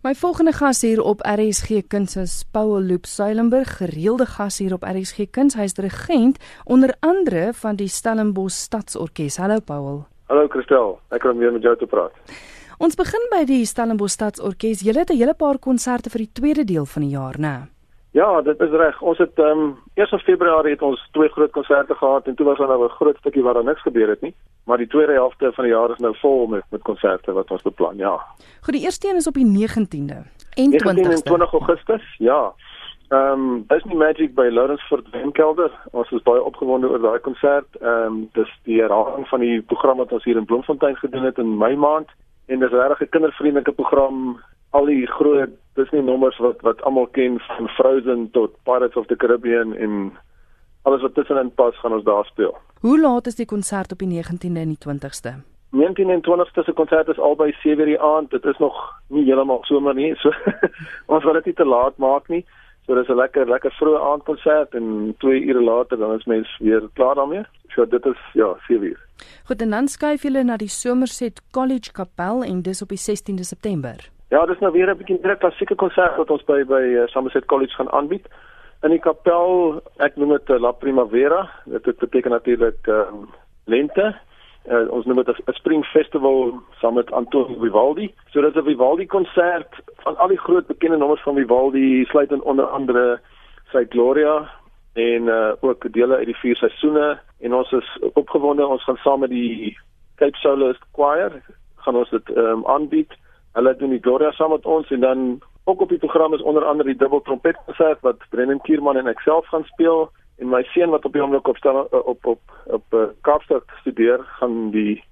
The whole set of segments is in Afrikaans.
My volgende gas hier op RSG Kuns is Paul Loop Suilenburg, gereelde gas hier op RSG Kuns. Hy's dirigent onder andere van die Stellenbosch Stadsorkes. Hallo Paul. Hallo Christel, ek kom weer met jou te praat. Ons begin by die Stellenbosch Stadsorkes. Julle het 'n hele paar konserte vir die tweede deel van die jaar, né? Ja, dit is reg. Ons het ehm um, 1 Februarie het ons twee groot konserte gehad en toe was daar nou 'n groot stukkie waar daar niks gebeur het nie. Maar die tweede helfte van die jaar is nou vol met met konserte wat ons beplan, ja. Goed, die eerste een is op die 19de en 20ste. 20 Augustus, ja. Ehm um, Disney Magic by Lawrence Fort Wenkelder. Ons is baie opgewonde oor daai konsert. Ehm um, dis die herhaling van die program wat ons hier in Bloemfontein gedoen het in Mei maand en dis regtig 'n kindervriendelike program al die groot Disney nommers wat wat almal ken van Frozen tot Pirates of the Caribbean en alles wat tussenin pas gaan ons daar speel. Hoe laat is die konsert op die 19de en die 20ste? 19 en 20ste se konsert is albei 7:00 die aand. Dit is nog nie heeltemal somer nie. So ons wil dit nie te laat maak nie. So dis 'n lekker lekker vroeë aandkonsert en 2 ure later dan is mens weer klaar daarmee. So dit is ja, 7 uur. Goed, en dan skuif julle na die Somerset College Kapel en dis op die 16de September. Ja, dis nou weer 'n bietjie 'n klassieke konsert wat ons by by uh, Somerset College gaan aanbied. In die kapel, ek noem dit uh, La Primavera. Dit beteken natuurlik uh, lente. Uh, ons noem dit 'n spring festival saam met Antonio Vivaldi. So dit is 'n Vivaldi konsert van al die groot bekende nommers van Vivaldi, sluit in onder andere sy Gloria en uh, ook dele uit die vier seisoene en ons is opgewonde ons gaan saam met die Cape Soloist Choir gaan ons dit um, aanbied. Hulle doen die Gloria saam met ons en dan ook op die program is onder andere die dubbel trompetkonsert wat Brennan Kierman en ek self gaan speel en my seun wat op die oomblik op stel op op op, op uh, Kaapstad studeer gaan die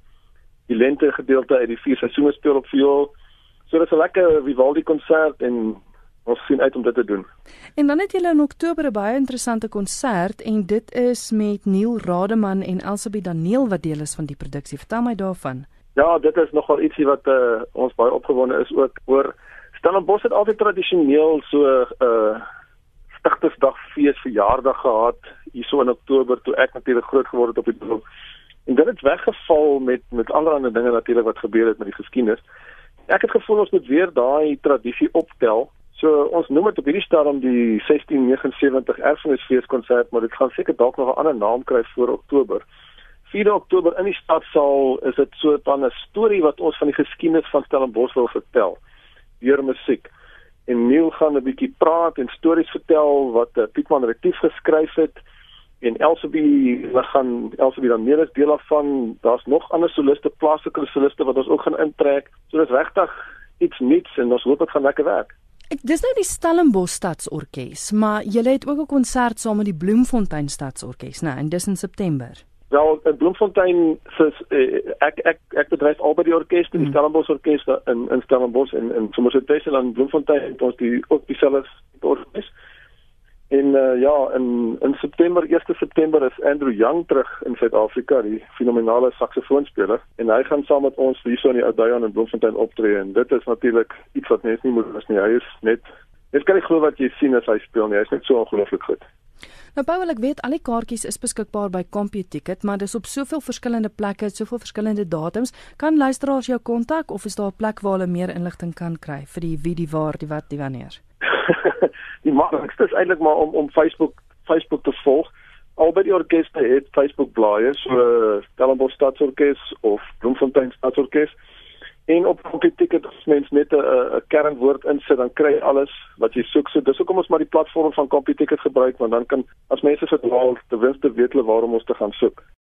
die lente gedeelte uit die vier seisoene speel op viool. So dit is 'n lekker Vivaldi konsert en ons sien uit om dit te doen. En dan het julle in Oktober 'n baie interessante konsert en dit is met Neil Rademan en Elsabie Daniel wat deel is van die produksie. Vertel my daarvan. Ja, dit is nogal ietsie wat uh, ons baie opgewonde is ook oor Stellenbosch het altyd tradisioneel so 'n uh, eh, stigtersdag fees verjaardag gehad hierso in Oktober toe ek natuurlik groot geword het op die dorp. En dit het weggeval met met allerlei dinge natuurlik wat gebeur het met die geskiedenis. Ek het gevoel ons moet weer daai tradisie optel. So ons noem dit op hierdie stadium die 1679 erfenisfeeskonsert, maar dit gaan seker dalk nog 'n ander naam kry voor Oktober. 4 Oktober in die stadsaal is dit so 'n storie wat ons van die geskiedenis van Stellenbosch wil vertel deur musiek. En Neil gaan 'n bietjie praat en stories vertel wat uh, Pietman Retief geskryf het en Elsabie wat gaan Elsabie dan meer as deel af van daar's nog ander soliste plaaslike soliste wat ons ook gaan intrek. So dis regtig iets nuuts en ons hoop dit gaan lekker werk. Ek dis nou die Stellenbosch Stadsorkes, maar jy het ook 'n konsert saam met die Bloemfontein Stadsorkes, né, en dis in September. Wel, in Bloemfontein se uh, ek ek ek bedryf al by die orkeste, die hmm. Stellenbosch orkeste in in Stellenbosch en in Somerset Bay en Bloemfontein het ons die ook dieselfde orkes. En uh, ja, in in September, 1 September is Andrew Young terug in Suid-Afrika, die fenominale saksofoonspeler en hy gaan saam met ons hier so in die Oudtshoorn in Bloemfontein optree en dit is natuurlik iets wat mense nie moet mis nie. Hy is net Ek kan nie glo wat jy sien as hy speel nie. Hy is net so ongelooflik goed. Nou Paul, ek weet al die kaartjies is beskikbaar by CompuTicket, maar dis op soveel verskillende plekke, soveel verskillende datums. Kan luisteraars jou kontak of is daar 'n plek waar hulle meer inligting kan kry vir die wie die waar die wat die wanneer? die maklikste is eintlik maar om om Facebook Facebook te volg. Albei die orkeste het Facebook blaaie, so Stellenbosch Stadsorkes of Bloemfontein Stadsorkes. En op die ticket as mens net 'n kernwoord insit, dan kry jy alles wat jy soek. So dis hoekom ons maar die platform van CompuTicket gebruik, want dan kan as mense verdwaal, ten minste weet hulle waarom ons te gaan soek.